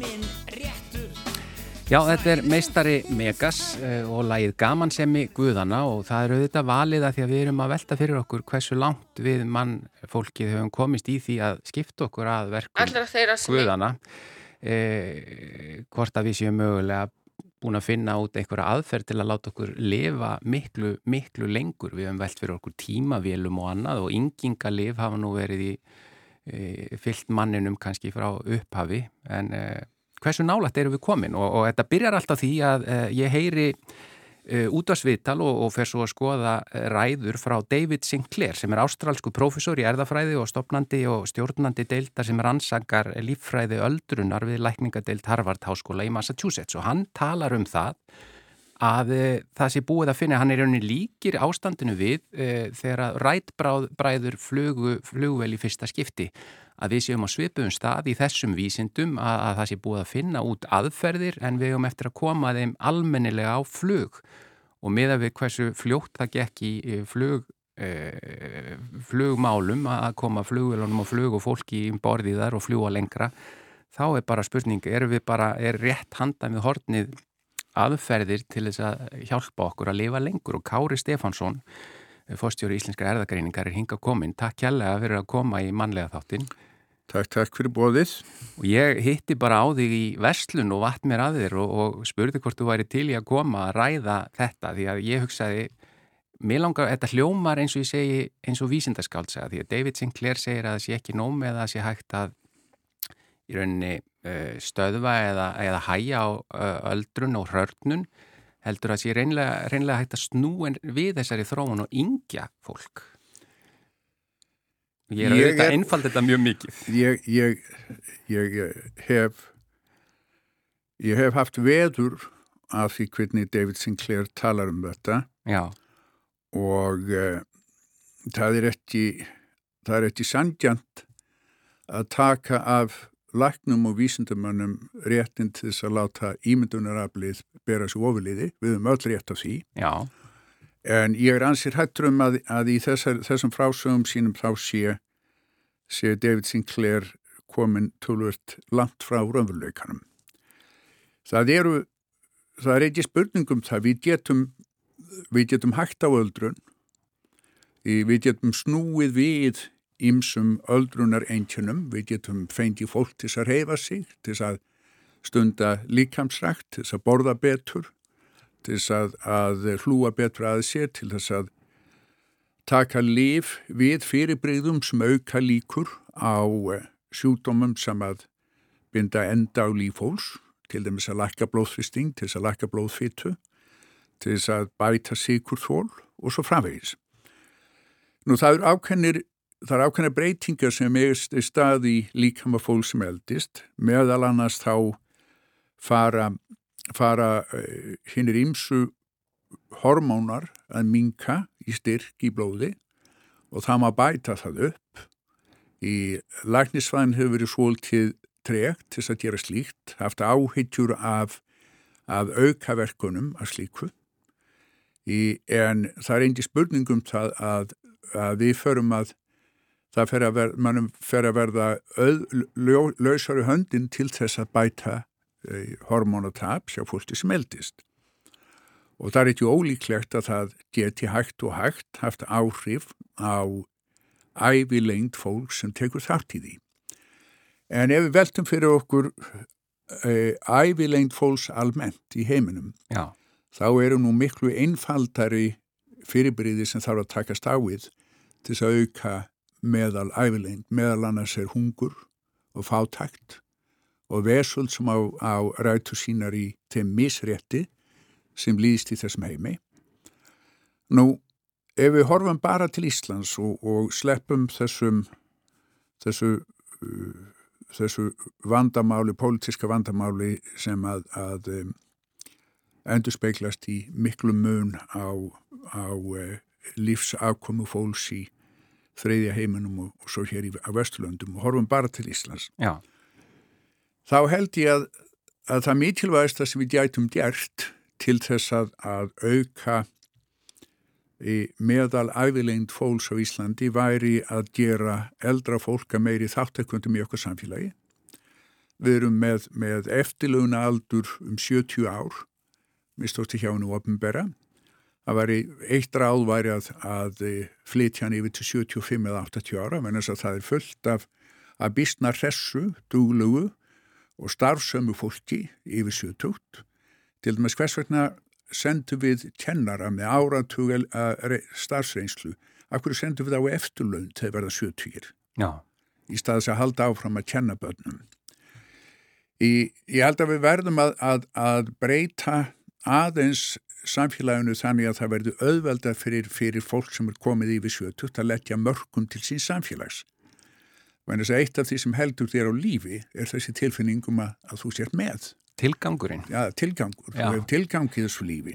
minn réttur Já, þetta er meistari Megas uh, og lagið Gamansemi Guðana og það er auðvitað valið að því að við erum að velta fyrir okkur hversu langt við mann fólkið höfum komist í því að skipta okkur að verkum Guðana uh, hvort að við séum mögulega búin að finna út einhverja aðferð til að láta okkur lifa miklu, miklu lengur. Við höfum velt fyrir okkur tímavélum og annað og yngingalif hafa nú verið í e, fyllt manninum kannski frá upphafi en e, hversu nálægt eru við komin? Og, og þetta byrjar alltaf því að uh, ég heyri útvarsviðtal og, og fer svo að skoða ræður frá David Sinclair sem er ástrálsku profesor í erðafræði og stopnandi og stjórnandi deildar sem rannsakar líffræði öldrunar við lækningadeild Harvard Háskóla í Massachusetts. Og hann talar um það að uh, það sé búið að finna, hann er rauninni líkir ástandinu við þegar rætbræður flugu, flugvel í fyrsta skipti. Að við séum á svipum stað í þessum vísindum að, að það sé búið að finna út aðferðir en við höfum eftir að koma þeim almennilega á flug. Og miða við hversu fljótt það gekk í flug, eh, flugmálum að koma flugvelunum og flug og fólki í borðið þar og fljúa lengra þá er bara spurning, er við bara, er rétt handað við hornið aðferðir til þess að hjálpa okkur að lifa lengur og Kári Stefansson fórstjóri íslenskar erðagreiningar er hinga komin. Takk kjærlega fyrir að koma í manlega þáttinn. Takk, takk fyrir bóðið. Og ég hitti bara á þig í verslun og vatt mér að þér og, og spurði hvort þú væri til í að koma að ræða þetta því að ég hugsaði, mér langar, þetta hljómar eins og ég segi eins og vísindarskáld segja því að David Sinclair segir að það sé ekki nóg með að það sé hægt að í rauninni stöðva eða, eða hæja á öldrun og hörnun heldur að sé reynlega, reynlega hægt að snúen við þessari þróun og yngja fólk. Ég er auðvitað að einfalda þetta mjög mikið. Ég, ég, ég hef ég hef haft veður af því hvernig David Sinclair talar um þetta Já. og uh, það er ekki það er ekki sandjant að taka af laknum og vísindamannum réttin til þess að láta ímyndunaraflið bera svo ofiliði, við höfum öll rétt af því. Já. en ég er ansið hættur um að, að í þessar, þessum frásögum sínum þá sé sé David Sinclair komin tölvört langt frá raunveruleikanum. Það eru það er ekki spurningum það. Við getum við getum hægt á öldrun. Við getum snúið við ímsum öldrunar einkjönum, við getum feindi fólk til að reyfa sig, til að stunda líkamsrækt, til að borða betur, til að, að hlúa betur að sér, til þess að taka líf við fyrirbreyðum sem auka líkur á eh, sjúkdómum sem að binda enda á lífhóls, til dæmis að lakka blóðfristing, til þess að lakka blóðfittu, til þess að bæta sikur þól og svo framvegis. Nú það eru ákveðnir það er ákveðna breytingar sem stað í líkama fólk sem eldist. Meðal annars þá fara, fara eh, hinnir ímsu hormónar að minka í styrk í blóði og það maður bæta það upp. Í lagnisvæðin hefur verið svolítið tregt til þess að gera slíkt haft áhyggjur af, af aukaverkunum að slíku. Í, en það er eindi spurningum það að, að við förum að það fer að mannum fer að verða lausari höndin til þess að bæta e, hormonatap sjá fólki sem eldist. Og það er ekki ólíklegt að það geti hægt og hægt haft áhrif á ævilengt fólk sem tekur þátt í því. En ef við veltum fyrir okkur e, ævilengt fólks almennt í heiminum, Já. þá eru nú miklu einfaldari fyrirbyrði sem þarf að takast á við til þess að auka meðal ævilegnd, meðal annars er hungur og fátækt og vesuld sem á, á rætu sínar í þeim misrétti sem líðist í þessum heimi. Nú, ef við horfum bara til Íslands og, og sleppum þessum þessu, uh, þessu vandamáli, pólitíska vandamáli sem að, að um, endur speiklast í miklu mun á, á uh, lífsafkomu fólks í þreyðja heiminum og, og svo hér í, á Vesturlöndum og horfum bara til Íslands. Já. Þá held ég að, að það mítilvægast það sem við gætum gert til þess að, að auka meðal æfilegnd fólks á Íslandi væri að gera eldra fólka meiri þáttakvöndum í okkar samfélagi. við erum með, með eftirlögna aldur um 70 ár, mistótti hjá hennu opnbera. Það var eitt ráð væri að, að flytja hann yfir til 75 eða 80 ára, menn þess að það er fullt af að bísna hressu, duglugu og starfsömu fólki yfir 70. Til dæmis hvers vegna sendum við kennara með áratug starfsreynslu. Akkur sendum við á eftirlögn til að verða 70. Já. Í staðis að halda áfram að kenna börnum. Í, ég held að við verðum að, að, að breyta aðeins samfélaginu þannig að það verður auðvelda fyrir, fyrir fólk sem er komið í við sjötugt að leggja mörgum til sín samfélags. Þannig að eitt af því sem heldur þér á lífi er þessi tilfinningum að, að þú sér með. Tilgangurinn? Já, tilgangur. Já. Þú hefur tilgangið þessu lífi.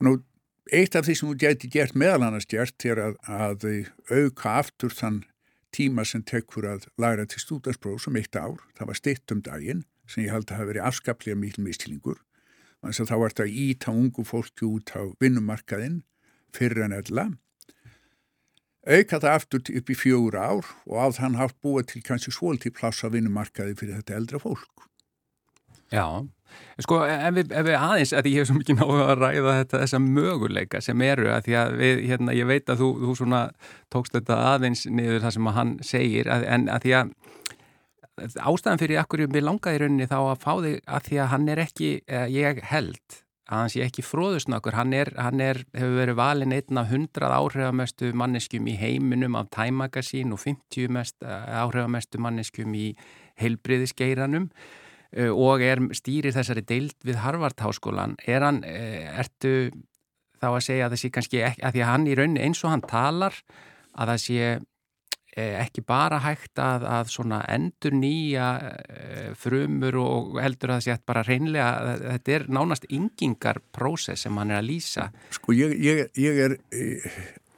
Og nú, eitt af því sem þú geti gert meðal annars gert er að auka aftur þann tíma sem tekkur að læra til stúdarspróf sem eitt ár, það var stitt um daginn sem ég held að hafa verið afskaplega mikil mistilingur þannig að þá var þetta íta ungu fólki út á vinnumarkaðinn fyrir en eðla auka það aftur upp í fjögur ár og á þann haft búið til kannski svolítið plássa vinnumarkaði fyrir þetta eldra fólk. Já Sko, ef við, ef við aðeins, að ég hef svo mikið náðu að ræða þetta, þessa möguleika sem eru, að því að við, hérna, ég veit að þú, þú svona tókst þetta aðeins niður það sem að hann segir, að, en að því að ástæðan fyrir akkur við langaði rauninni þá að fá þig að því að hann er ekki, ég held að hann sé ekki fróðusnakur, hann er, hann er, hefur verið valin einn af hundrað áhrifamestu manneskjum í heiminum af Time Magazine og 50 mest áhrifamestu manneskjum í heilbriðisgeiranum Eh, og er stýrir þessari deild við Harvard-háskólan er hann, eh, ertu þá að segja að það sé kannski ekki, að því að hann í rauninni eins og hann talar að það sé eh, ekki bara hægt að, að svona endur nýja frumur og heldur að það sé bara reynlega, þetta er nánast yngingar prósess sem hann er að lýsa Sko ég, ég, ég er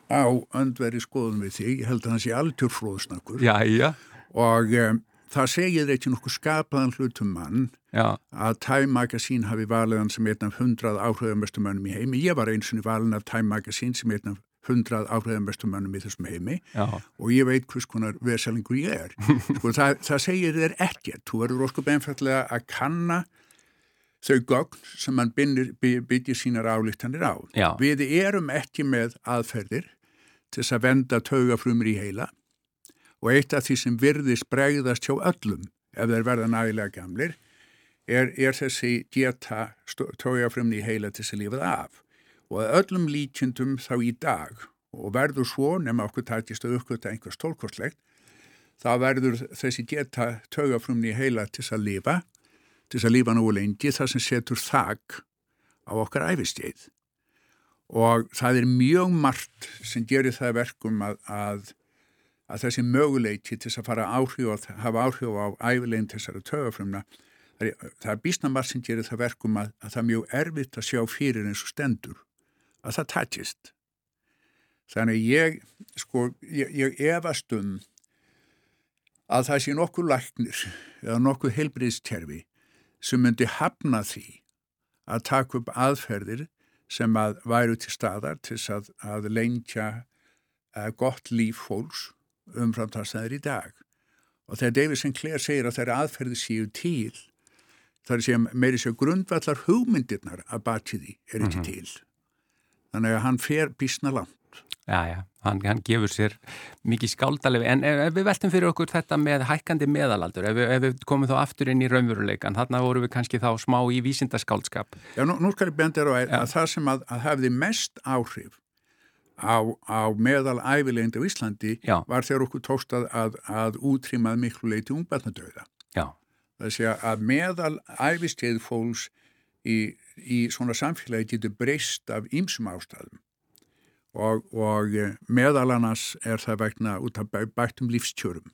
á öndveri skoðun við því, ég held að hann sé alltjör fróðsnakur Já, já og um, það segir ekki nokkuð skapaðan hlutum mann Já. að Time Magazine hafi valiðan sem einn af hundrað áhrifamestumönnum í heimi. Ég var eins og valin af Time Magazine sem einn af hundrað áhrifamestumönnum í þessum heimi Já. og ég veit hvers konar veðsælingur ég er. Sko, það, það segir þér ekkert. Þú verður óskup einfallega að kanna þau gögn sem mann byggir sínar álíktanir á. Já. Við erum ekki með aðferðir til þess að venda taugafrumur í heila og eitt af því sem virðist bregðast hjá öllum ef þeir verða nægilega gamlir er, er þessi geta tójafrumni í heila til þess að lífað af og öllum líkjendum þá í dag og verður svo nema okkur tætist að uppgöta einhvers tólkorslegt þá verður þessi geta tójafrumni í heila til þess að lifa til þess að lifa nú lengi þar sem setur þag á okkar æfistíð og það er mjög margt sem gerir það verkum að, að að þessi möguleiki til þess að fara áhrif og hafa áhrif á æfilegin þessara tögafrömmna það er, er bísnamarð sem gerir það verkum að, að það er mjög erfitt að sjá fyrir eins og stendur að það tætist. Þannig ég sko, ég, ég efast um að það sé nokkuð læknir eða nokkuð heilbriðsterfi sem myndi hafna því að taka upp aðferðir sem að væru til staðar til að, að lengja uh, gott líf fólks umframtastæðir í dag. Og þegar David Sinclair segir að þeirra aðferði séu til þar sé meiri séu grundvallar hugmyndirnar að bati því er ekki mm -hmm. til þannig að hann fer bísna langt Já, já, hann, hann gefur sér mikið skáldalefi, en ef, ef við veltum fyrir okkur þetta með hækkandi meðalaldur ef ef við komum þá aftur inn í raunveruleikan þarna voru við kannski þá smá í vísindaskálskap Já, nú, nú skal ég benda þér á að, að það sem að, að hefði mest áhrif á, á meðal æfilegnd á Íslandi Já. var þegar okkur tókst að, að, að útrímað miklu leiti ungbarnadauða. Það sé að meðal æfiskeið fólks í, í svona samfélagi getur breyst af ýmsum ástæðum og, og meðal annars er það vegna út af bættum lífstjörum,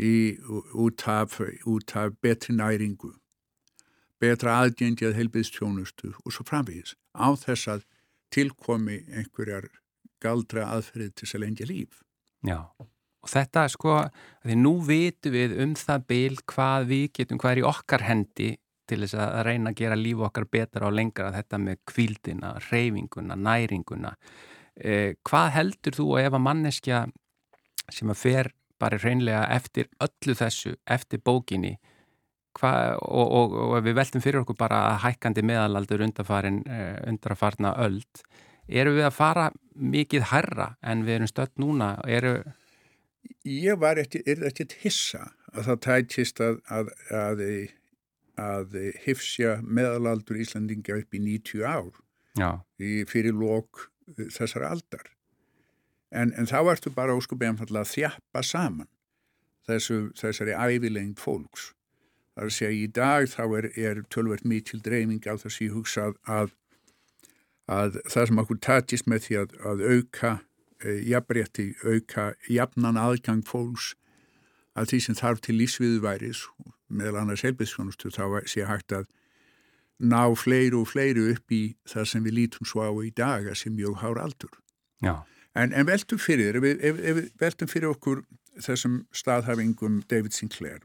í, út, af, út af betri næringu, betra aðgengi að heilbyðstjónustu og svo framvegis á þess að tilkomi einhverjar galdra aðferðið til þess að lengja líf. Já, og þetta sko, því nú vitum við um það byl hvað við getum, hvað er í okkar hendi til þess að reyna að gera líf okkar betra og lengra þetta með kvildina, reyfinguna, næringuna. Eh, hvað heldur þú ef að manneskja sem að fer bara reynlega eftir öllu þessu, eftir bókinni, hva, og, og, og við veltum fyrir okkur bara hækkandi meðalaldur undarfarin uh, undarfarna öld eru við að fara mikið herra en við erum stöld núna eru... Ég var ekkert hissa að það tætist að, að, að, að hifsja meðalaldur Íslandinga upp í 90 ár í, fyrir lók þessar aldar. En, en þá ertu bara óskupið einfallega að þjappa saman þessu, þessari ævilegnd fólks. Það er að segja í dag þá er, er tölvert mikil dreyming á þessi hugsað að, að það sem okkur tatist með því að, að auka e, jafnrétti, auka jafnan aðgang fólks að því sem þarf til lífsviðværis meðal annars helbiðsfjónustu þá sé hægt að ná fleiru og fleiru upp í það sem við lítum svo á í dag að sem mjög hár aldur. Já. En, en veltum fyrir, ef, ef, ef veltum fyrir okkur þessum staðhæfingum David Sinclair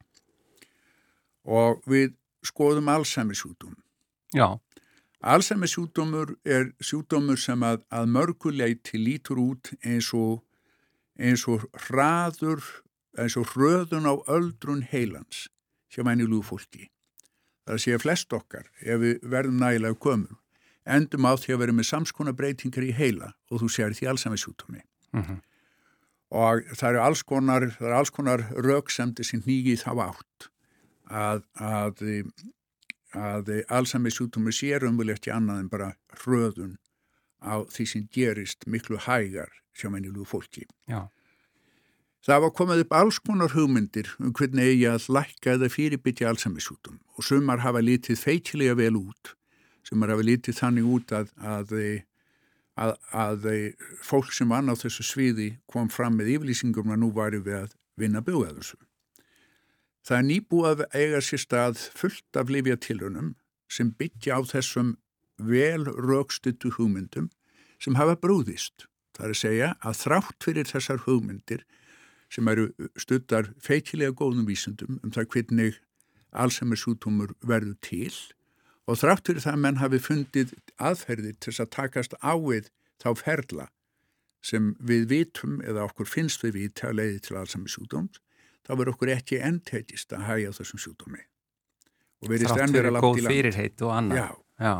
og við skoðum Alzheimer sjútum. Já. Alzheimer sjútumur er sjútumur sem að, að mörguleiti lítur út eins og, eins og hraður, eins og hröðun á öldrun heilans hjá mænilúðu fólki. Það sé að flest okkar, ef við verðum nægilega komur, endum á því að vera með samskona breytingar í heila og þú sér því Alzheimer sjútumi. Mm -hmm og það eru alls konar, er alls konar rauksemdi sem nýgið þá átt að, að, að allsami sjútumur sér umvöldið ekki annað en bara hröðun á því sem gerist miklu hægar hjá mennilu fólki. Já. Það var komið upp alls konar hugmyndir um hvernig eigi að lækka eða fyrirbytja allsamisjútum og sumar hafa lítið feitilega vel út, sumar hafa lítið þannig út að, að að, að fólk sem vann á þessu sviði kom fram með yfirlýsingum að nú varum við að vinna bjóða þessu. Það er nýbúið að eiga sér stað fullt af lifjatilunum sem byggja á þessum vel raukstuttu hugmyndum sem hafa brúðist. Það er að segja að þrátt fyrir þessar hugmyndir sem eru stuttar feitilega góðum vísundum um það hvernig Alzheimer sjútumur verður til og þrátt fyrir það að menn hafi fundið aðferðir til að takast ávið þá ferla sem við vitum eða okkur finnst við vita að leiði til sjúdóms, þá verður okkur ekki endheitist að hægja þessum sjúdómi. Þrátt fyrir góð fyrirheit og annað. Já. Já.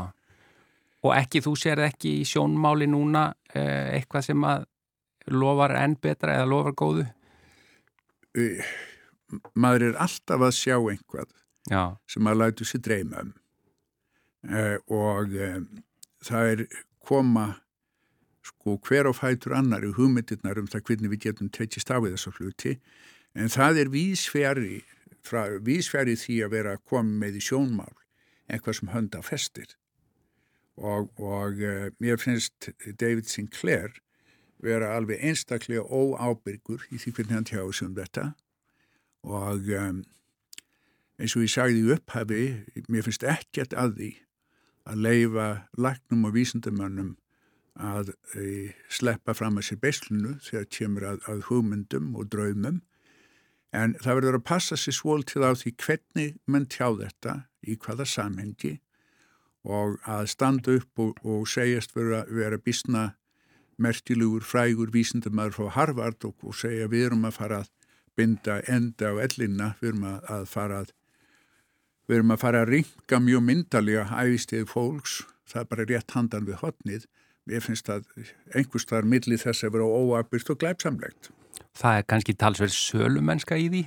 Og ekki, þú sér ekki í sjónmáli núna eh, eitthvað sem að lofar enn betra eða lofar góðu? Uh, maður er alltaf að sjá einhvað Já. sem maður lætu sér dreyma um. Eh, og eh, það er koma sko hver á fætur annar í hugmyndirnar um það hvernig við getum tekist á við þessa hluti. En það er vísfjari frá vísfjari því að vera að koma með í sjónmál einhvað sem hönda festir. Og, og uh, mér finnst David Sinclair vera alveg einstaklega óábyrgur í því hvernig hann tjáði sig um þetta. Og um, eins og ég sagði upphafi mér finnst ekkert að því að leifa lagnum og vísendamönnum að e, sleppa fram að sér beislunu þegar kemur að, að hugmyndum og draumum. En það verður að passa sér svol til á því hvernig menn tjá þetta í hvaða samhengi og að standa upp og, og segjast vera, vera bísna mertilugur, frægur, vísendamöður frá Harvard og, og segja við erum að fara að binda enda á ellina, við erum að, að fara að Við erum að fara að ringa mjög myndalega æfistið fólks, það er bara rétt handan við hotnið. Ég finnst að einhvers þar milli þess að vera óabyrst og glæpsamlegt. Það er kannski talsverð sölumennska í því.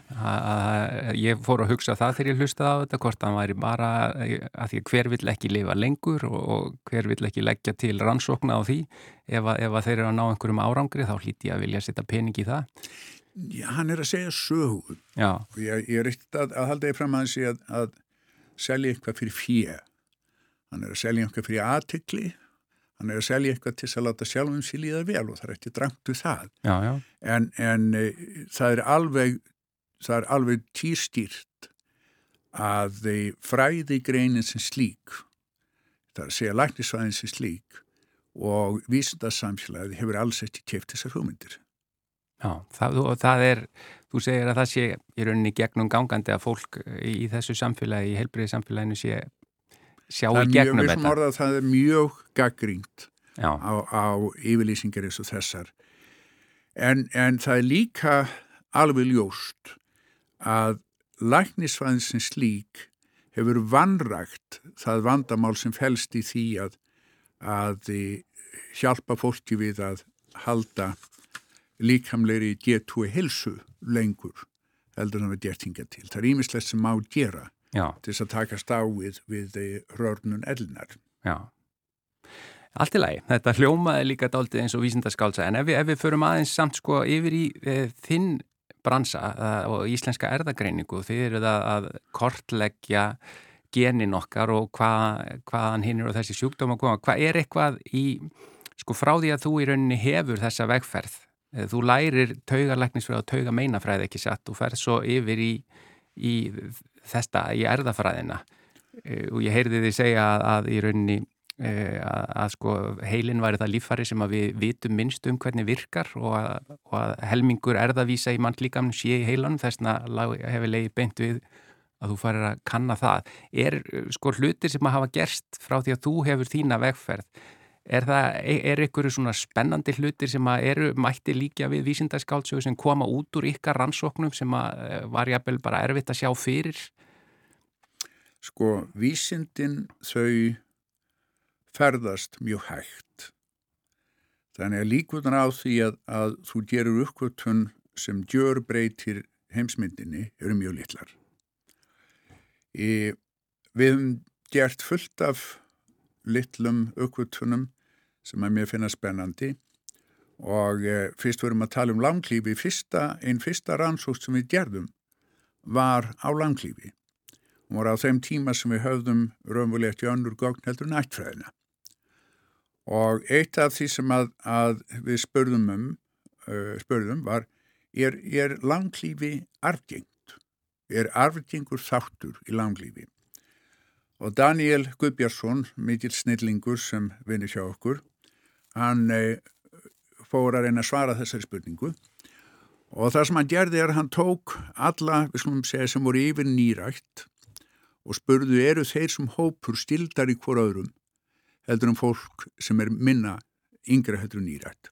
Ég fór að hugsa það þegar ég hlustaði á þetta, hvort það væri bara að því að hver vill ekki lifa lengur og hver vill ekki leggja til rannsókna á því. Ef, að, ef að þeir eru að ná einhverjum árangri þá hlíti ég að vilja setja pening í það. Já, hann er að segja sögu. Já. Ég, ég er ekkert að, að halda ég fram að þessi að, að selja eitthvað fyrir fjö hann er að selja eitthvað fyrir aðtikli hann er að selja eitthvað til að láta sjálfum sér líða vel og það er ekki drangtu það já, já. en, en e, það er alveg það er alveg týrstýrt að fræði greinin sem slík það er að segja læknisvæðin sem slík og vísundarsamfélagið hefur alls eftir kæft þessar hugmyndir Já, það, það er, þú segir að það sé í rauninni gegnum gangandi að fólk í þessu samfélagi, í helbriði samfélaginu sé sjá í gegnum þetta. Er, það er mjög gaggrínt á, á yfirlýsingar eins og þessar. En, en það er líka alveg ljóst að læknisfæðinsins lík hefur vannrægt það vandamál sem fælst í því að, að hjálpa fólki við að halda líkamleiri G2 hilsu lengur heldur en það er gert hinga til. Það er ímislegt sem má gera Já. til þess að taka stáið við rörnun elnar. Já. Allt í lagi, þetta hljómaði líka dáltið eins og vísindaskálsa en ef við, ef við förum aðeins samt sko yfir í e, þinn bransa uh, og íslenska erðagreiningu þið eruð að, að kortleggja genin okkar og hvað, hvaðan hinn er og þessi sjúkdóma koma, hvað er eitthvað í, sko frá því að þú í rauninni hefur þessa vegferð, eh, þú lærir taugarleiknisfræð og taugameinafræð ekki satt og ferð svo yfir í, í þetta, í erðafræðina eh, og ég heyrði því segja að, að í rauninni Eh, að, að sko heilin væri það líffari sem við vitum minnst um hvernig virkar og að, og að helmingur erðavísa í mannlíkamn sé í heilanum. Þess að hefur leiði beint við að þú farir að kanna það. Er sko hlutir sem að hafa gerst frá því að þú hefur þína vegferð er það, er ykkur svona spennandi hlutir sem að eru mætti líka við vísindarskáldsögu sem koma út úr ykkar rannsóknum sem að eh, var jafnvel bara erfitt að sjá fyrir Sko vísindin þau ferðast mjög hægt. Þannig að líkunar á því að, að þú gerur uppkvötun sem gjör breytir heimsmyndinni eru mjög litlar. Í, við hefum gert fullt af litlum uppkvötunum sem að mér finna spennandi og e, fyrst vorum að tala um langlífi, fyrsta, einn fyrsta rannsókt sem við gerðum var á langlífi og var á þeim tíma sem við höfðum raunvulegt í önnur gókn heldur nættfræðina og eitt af því sem að, að við spörðum um uh, spörðum var er, er langlífi arfgengt? Er arfgengur þáttur í langlífi? Og Daniel Guðbjörnsson mikil snillingur sem vinir hjá okkur hann uh, fór að reyna að svara þessari spurningu. Og það sem hann gerði er að hann tók alla, við slumum segja, sem voru yfir nýrætt og spurðu eru þeir sem hópur stildar í hvora öðrum heldur um fólk sem er minna yngre heldur nýrætt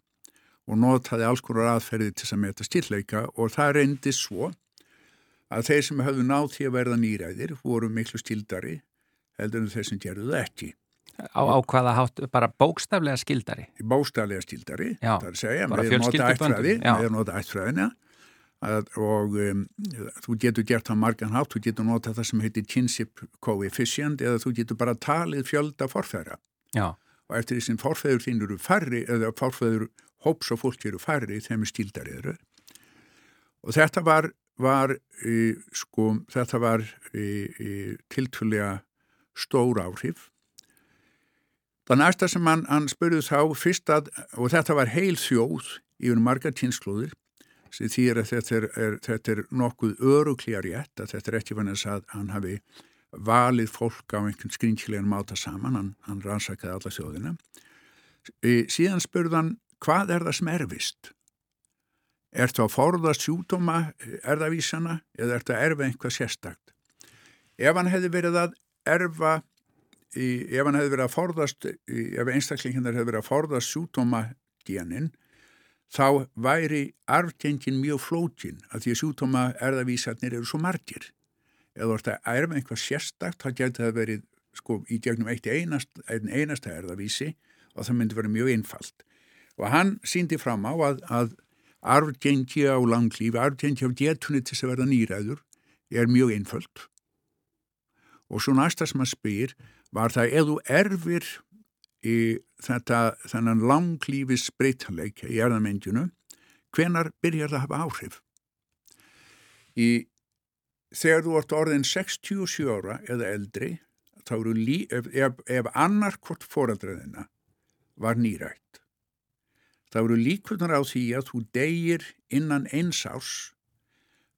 og notaði alls konar aðferði til að meta stilleika og það reyndi svo að þeir sem hafðu náð því að verða nýræðir voru miklu stildari heldur um þeir sem gerðu það ekki. Á, á hvaða hátt, bara bókstaflega skildari? Bókstaflega skildari, já, það er að segja, með nota ættfræði, með nota ættfræðina og um, þú getur gert það margan hátt, þú getur nota það sem heitir kinship coefficient eða þú getur bara talið fjölda forfæra Já. og eftir því sem fórfæður þín eru færri eða fórfæður hóps og fólk eru færri þeim er stíldariður og þetta var, var í, sko, þetta var tiltvölega stór áhrif. Það næsta sem hann, hann spurði þá fyrst að, og þetta var heil þjóð yfir marga týnslóðir sem þýr að þetta er, er, þetta er nokkuð öruglíjar rétt að þetta er ekki vann að hann hafi valið fólk á einhvern skrýnkilegan máta saman, hann, hann rannsakaði alla þjóðina. Síðan spurðan, hvað er það sem erfist? Er það að forðast sjúdóma erðavísana eða er það að erfa einhvað sérstakt? Ef hann hefði verið að erfa, ef hann hefði verið að forðast, ef einstaklinginnar hefði verið að forðast sjúdóma genin, þá væri arftengin mjög flókin að því að sjúdóma erðavísarnir eru svo margir. Eða ert að erfa einhvað sérstakt þá getur það verið sko í gegnum eitt einast, einasta erðavísi og það myndi verið mjög einfalt. Og hann síndi fram á að, að arfgengi á langlífi arfgengi á getunni til þess að verða nýræður er mjög einföld. Og svo næsta sem að spyr var það ef þú erfir í þetta þennan langlífis breytanleik í erðamendjunu hvenar byrjar það að hafa áhrif? Í þegar þú ert orðin 67 ára eða eldri þá eru lí, ef, ef, ef annar hvort foreldraðina var nýrætt þá eru líkunar á því að þú degir innan eins ás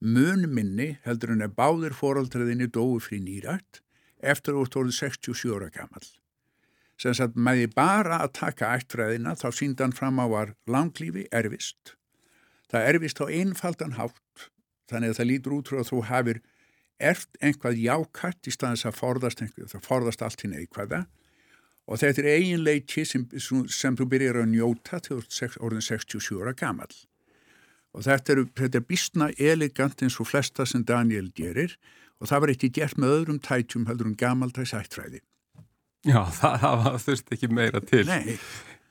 mun minni heldur en að báðir foreldraðinni dói frí nýrætt eftir að þú ert orðin 67 ára gammal sem sagt með því bara að taka ættfræðina þá síndan fram á var langlífi erfist. Það erfist á einfaldan hátt þannig að það lítur út frá að þú hafir erft einhvað jákvært í staðins að forðast einhvað, það forðast allt hinn eitthvaða og þetta er eiginleiki sem, sem þú byrjar að njóta til orðin 67 ára gamal og þetta er, þetta er bísna elegant eins og flesta sem Daniel gerir. Og það var ekki gert með öðrum tætjum heldur um gamaldræs ættfræði. Já, það, það þurfti ekki meira til. Nei.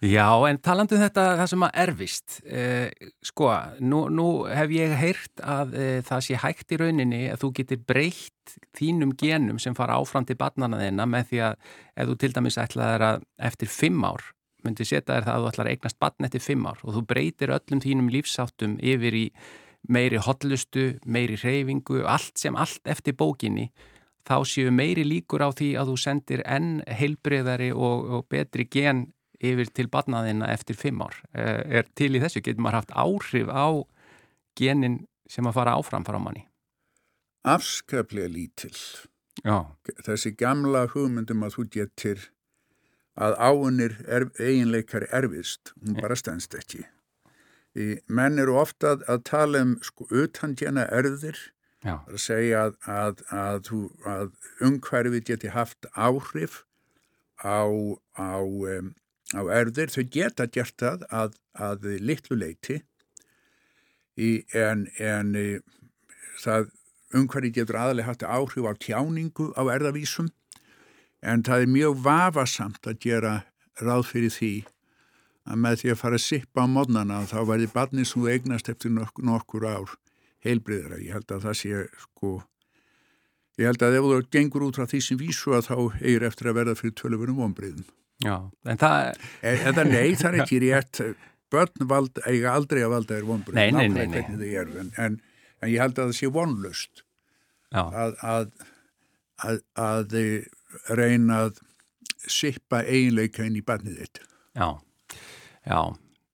Já, en talandu um þetta það sem að erfist, eh, sko, nú, nú hef ég heyrt að eh, það sé hægt í rauninni að þú getur breytt þínum genum sem fara áfram til barnana þeina með því að ef þú til dæmis ætlaði að eftir fimm ár myndi setja þér það að þú ætlar að eignast barn eftir fimm ár og þú breytir öllum þínum lífsáttum yfir í meiri hotlustu, meiri reyfingu, allt sem allt eftir bókinni, þá séu meiri líkur á því að þú sendir enn heilbreyðari og, og betri gen yfir til barnaðina eftir fimm ár. Eh, er til í þessu, getur maður haft áhrif á genin sem að fara áfram fara á manni? Afskaplega lítill. Já. Þessi gamla hugmyndum að þú getur að áunir er, eiginleikar erfist, hún bara stendst ekki. Í menn eru ofta að, tala um sko utandjana erðir, Já. að segja að, að, að, að umhverfið geti haft áhrif á, á, um, á erðir. Þau geta gert það að litlu leiti en, en í, það umhverfið getur aðalega haft áhrif á tjáningu á erðavísum en það er mjög vafasamt að gera ráð fyrir því að með því að fara að sippa á módnana þá verði barnið þú eignast eftir nokkur ár heilbriðra. Ég held að það sé sko, ég held að ef þú gengur út frá því sem vísu að þá eigir eftir að verða fyrir tölurverum vonbriðum. Já, en það... En, en það nei, það er ekki rétt, börn vald, eiga aldrei að valda þér vonbriðum. Nei, nei, nei. nei. En, en, en ég held að það sé vonlust að, að, að, að reyna að sippa eiginleika inn í barnið þitt. Já, já.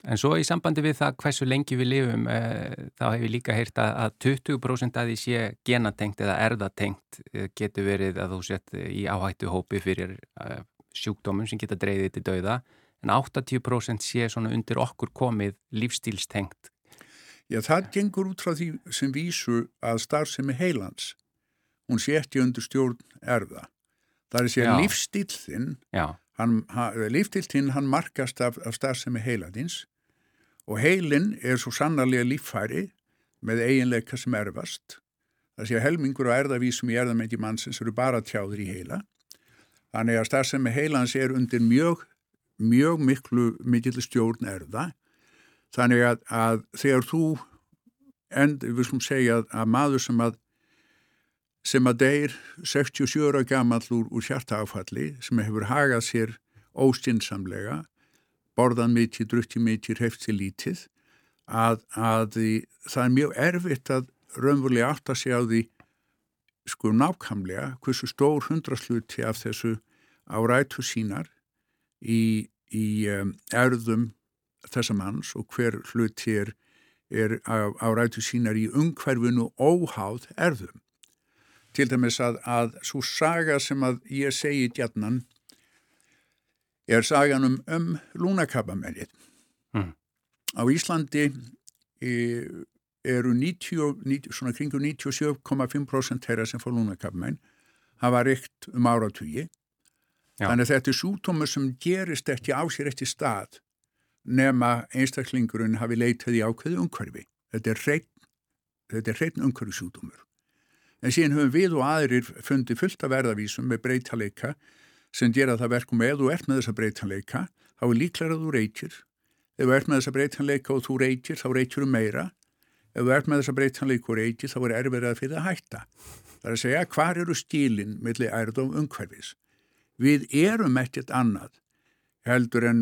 En svo í sambandi við það hversu lengi við lifum, eh, þá hefur ég líka heyrt að, að 20% að því sé genatengt eða erðatengt getur verið að þú sett í áhættu hópi fyrir eh, sjúkdómum sem geta dreyðið til dauða, en 80% sé svona undir okkur komið lífstílstengt. Já, það gengur út frá því sem vísu að starfsemi heilans, hún sé ekki undir stjórn erða. Það er að segja lífstíl þinn, lífstíl þinn hann markast af, af starfsemi heiladins og heilin er svo sannarlega líffæri með eiginleika sem erfast. Það sé að helmingur og erðavísum í erðamengi mannsins eru bara tjáður í heila. Þannig að starfsemi heilans er undir mjög, mjög miklu mikill stjórn erða. Þannig að, að þegar þú, end, við skulum segja að, að maður sem að sem að deyr 67 ára gamall úr, úr hjartaáfalli sem hefur hagað sér óstinsamlega, borðan mikið, drukkið mikið, hreftið lítið, að, að því, það er mjög erfitt að raunverulega átt að segja á því sko nákvæmlega hversu stór hundrasluti af þessu árætu sínar í, í um, erðum þessa manns og hver hluti er, er árætu sínar í umhverfinu óháð erðum til dæmis að, að svo saga sem að ég segi djarnan er sagan um, um lúnakappamennið. Mm. Á Íslandi e, eru 90, 90, svona kringu 97,5% þeirra sem fór lúnakappamenn hafa reykt um áratugji. Þannig að þetta er sútumur sem gerist ekki á sér eftir stað nema einstaklingurinn hafi leitað í ákveðu umhverfi. Þetta er hreitn umhverfi sútumur en síðan höfum við og aðrir fundið fullt af verðavísum með breytaleika sem gera það verkum ef þú ert með þessa breytanleika þá er líklar að þú reytir. Ef þú ert með þessa breytanleika og þú reytir þá reytir þú meira. Ef þú ert með þessa breytanleika og reytir þá er erfið að fyrir að hætta. Það er að segja hvar eru stílinn millir ærð og umhverfis? Við erum ekkert annað heldur en,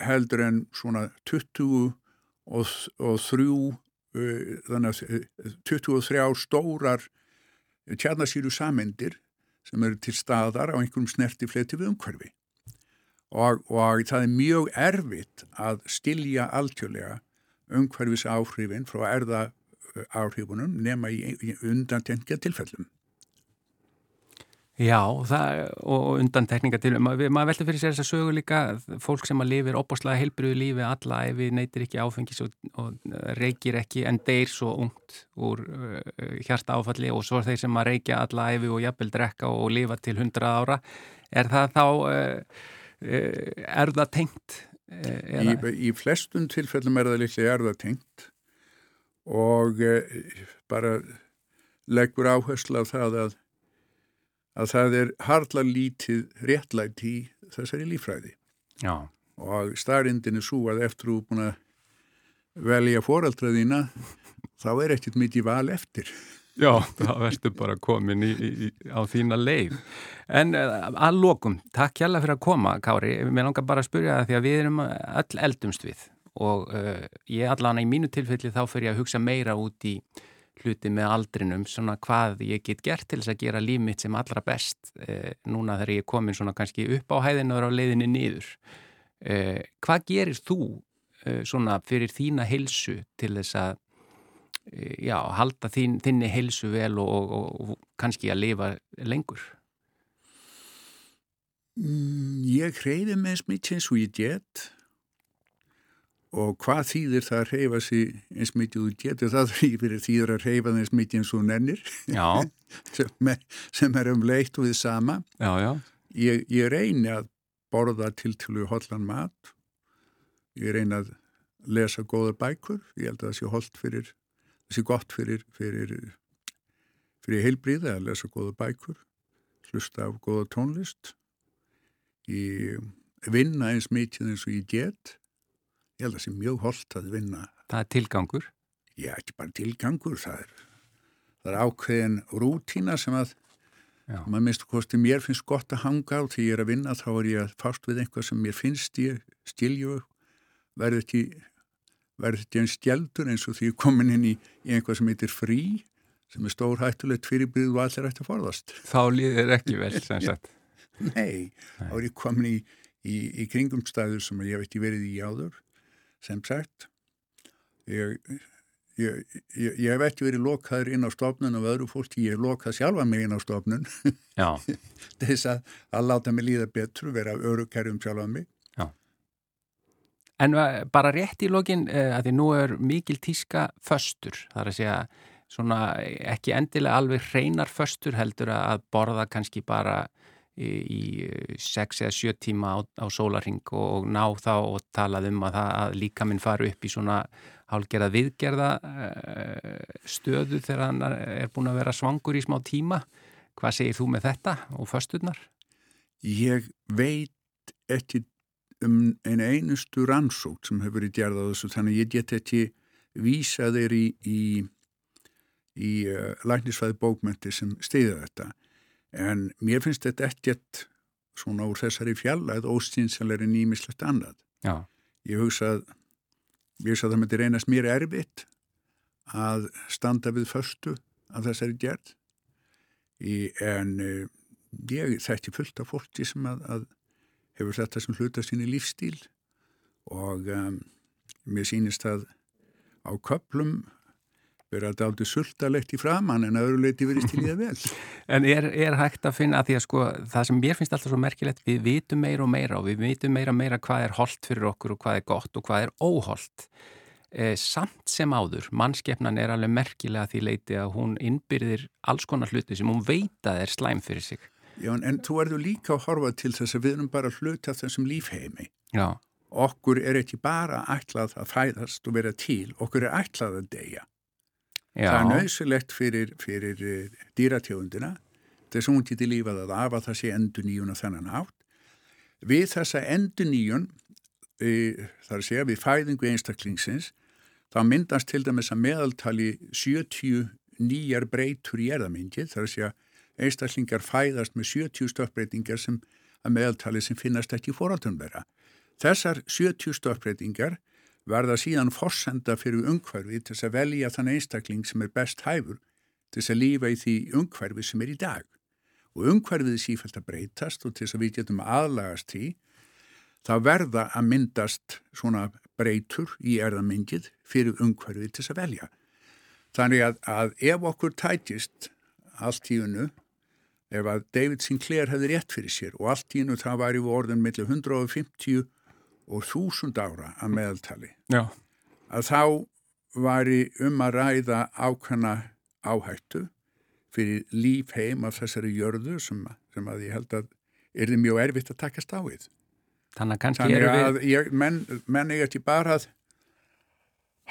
heldur en svona 20 og, og 3 uh, þannig að 23 stórar tjarnasýru samendir sem eru til staðar á einhverjum snerti fleti við umhverfi og, og það er mjög erfitt að stilja alltjóðlega umhverfis áhrifin frá erða áhrifunum nema í, í undantengja tilfellum. Já, það, og undantekninga til, maður mað veldur fyrir sér þess að sögu líka fólk sem að lifir opbáslega heilbriðu lífi alla ef við neytir ekki áfengis og, og reykir ekki en deyr svo ungt úr uh, hjarta áfalli og svo er þeir sem að reykja alla efi og jafnvel drekka og lifa til 100 ára er það þá uh, uh, er það tengt? Í, í flestum tilfellum er það líklega er það tengt og bara leggur áherslu af það að að það er hardla lítið réttlætt í þessari lífræði. Já. Og starrindin er svo að eftir þú búin að velja foreldraðina þá er ekkert mikið val eftir. Já, þá verður bara komin í, í, á þína leið. En uh, að lokum, takk hjalla fyrir að koma, Kári. Mér langar bara að spyrja það því að við erum öll eldumst við og uh, ég allan í mínu tilfelli þá fyrir að hugsa meira út í hluti með aldrinum, svona hvað ég get gert til þess að gera líf mitt sem allra best uh, núna þegar ég er komin svona kannski upp á hæðinu og á leiðinni niður. Hvað gerir þú svona fyrir þína hilsu til þess að já, halda þín, þinni heilsu vel og, og, og kannski að lifa lengur? Mm, ég hreyfi með smitt eins og ég get og hvað þýðir það að hreyfa sér eins mikið þú getur það? Þýðir þýðir að hreyfa það eins mikið eins og nennir. Sem, er, sem er um leitt og við sama. Já, já. Ég, ég reyni að borða til til við hollan mat. Ég reyni að lesa góða bækur. Ég held að það sé holdt fyrir það sé gott fyrir, fyrir, fyrir heilbríði að lesa góða bækur, hlusta af góða tónlist, ég vinna eins mikið eins og ég get, ég held að það sé mjög holdt að vinna. Það er tilgangur? Já, ekki bara tilgangur, það er, það er ákveðin rútína sem að maður minnst kosti mér finnst gott að hanga á því ég er að vinna þá er ég að fást við einhvað sem mér finnst ég stilju verður þetta einn stjeldur eins og því komin inn í, í einhvað sem heitir frí sem er stór hættulegt fyrirbyrð og allir ætti að forðast. Þá líðir ekki vel sem sagt. Nei, þá er ég komin í, í, í kringumstæður sem ég hef ekki verið í áður sem sagt. Ég, ég, ég, ég hef ekki verið lokaður inn á stofnun af öðru fólki, ég hef lokað sjálfa mig inn á stofnun. Þess að, að láta mig líða betru, vera örukerjum sjálfa mig. En uh, bara rétt í lokin, uh, að því nú er mikil tíska föstur, það er að segja svona ekki endilega alveg hreinar föstur heldur að borða kannski bara í, í sex eða sjö tíma á, á sólarhing og, og ná þá og talað um að, að líka minn fari upp í svona hálgerða viðgerða uh, stöðu þegar hann er búin að vera svangur í smá tíma. Hvað segir þú með þetta og fösturnar? Ég veit ekki um einu einustu rannsók sem hefur verið gerð á þessu þannig ég get ekki vísa þeir í, í, í uh, læknisfæði bókmenti sem stiða þetta en mér finnst þetta ekkert svona úr þessari fjalla eða óstýnsalegri nýmislegt annað. Já. ég hugsa að hugsa að það myndi reynast mér erfitt að standa við förstu af þessari gerð. Í, en uh, ég þekki fullt af fólki sem að, að hefur þetta sem hluta sín í lífstíl og um, mér sýnist að á köplum verða þetta aldrei sultalegt í framann en að öðru leiti verið stílið vel. En er, er hægt að finna að því að sko það sem mér finnst alltaf svo merkilegt, við vitum meira og meira og við vitum meira og meira hvað er holdt fyrir okkur og hvað er gott og hvað er óholdt. Eh, samt sem áður, mannskeppnan er alveg merkilega því leiti að hún innbyrðir alls konar hluti sem hún veita er slæm fyrir sig. Já, en, þú erðu líka að horfa til þess að við erum bara hluta þessum lífheimi. Já. Okkur er ekki bara ætlað að fæðast og vera til, okkur er ætlað að deyja. Já. Það er nöðsulegt fyrir, fyrir eh, dýratjóðundina, þess að hún geti lífað að af að það sé endur nýjun og þennan átt. Við þessa endur nýjun, e, þar að segja við fæðingu einstaklingsins, þá myndast til dæmis að meðaltali 70 nýjar breytur í erðamingið, þar að segja einstaklingar fæðast með 70 stökkbreytingar sem að meðaltali sem finnast ekki í fórhaldunverða. Þessar 70 stökkbreytingar verða síðan forsenda fyrir umhverfi til þess að velja þann einstakling sem er best hæfur til þess að lífa í því umhverfi sem er í dag. Og umhverfið sífælt að breytast og til þess að við getum aðlagast í, þá verða að myndast svona breytur í erðamingið fyrir umhverfið til þess að velja. Þannig að, að ef okkur tætist allt í unnu ef að David Sinclair hefði rétt fyrir sér og allt í hennu það var í orðin millir 150 og 1000 ára að meðaltali. Já. að þá var í um að ræða ákvæmna áhættu fyrir líf heim af þessari jörðu sem, sem að ég held að er þið mjög erfitt að takast á við. Þannig að kannski eru við ég, menn, menn ég ekki bara að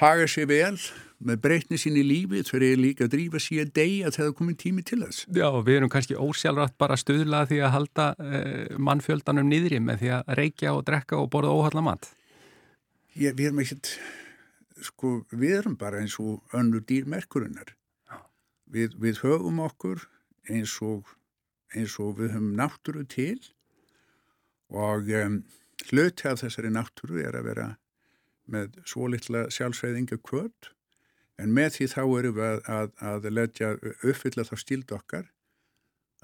haga sér vel með breytni sín í lífi þau eru líka að drífa sér að deyja þegar það komið tími til þess. Já, við erum kannski ósjálfrætt bara stuðlað því að halda uh, mannfjöldanum niðri með því að reykja og drekka og borða óhalla mat. Ég, við erum ekkert, sko, við erum bara eins og önnur dýrmerkurinnar. Við, við höfum okkur eins og, eins og við höfum náttúru til og um, hluti af þessari náttúru er að vera með svo litla sjálfsveiðinga kvöld en með því þá erum við að, að, að letja uppfylla þá stíld okkar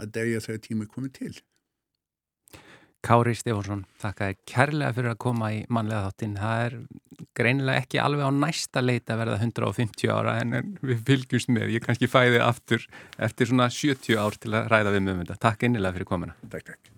að degja þegar tími komið til. Kári Stefánsson, þakka kærlega fyrir að koma í mannlega þáttinn. Það er greinilega ekki alveg á næsta leita að verða 150 ára en við fylgjumst með. Ég kannski fæði aftur eftir svona 70 ár til að ræða við með um þetta. Takk innilega fyrir komina. Takk, takk.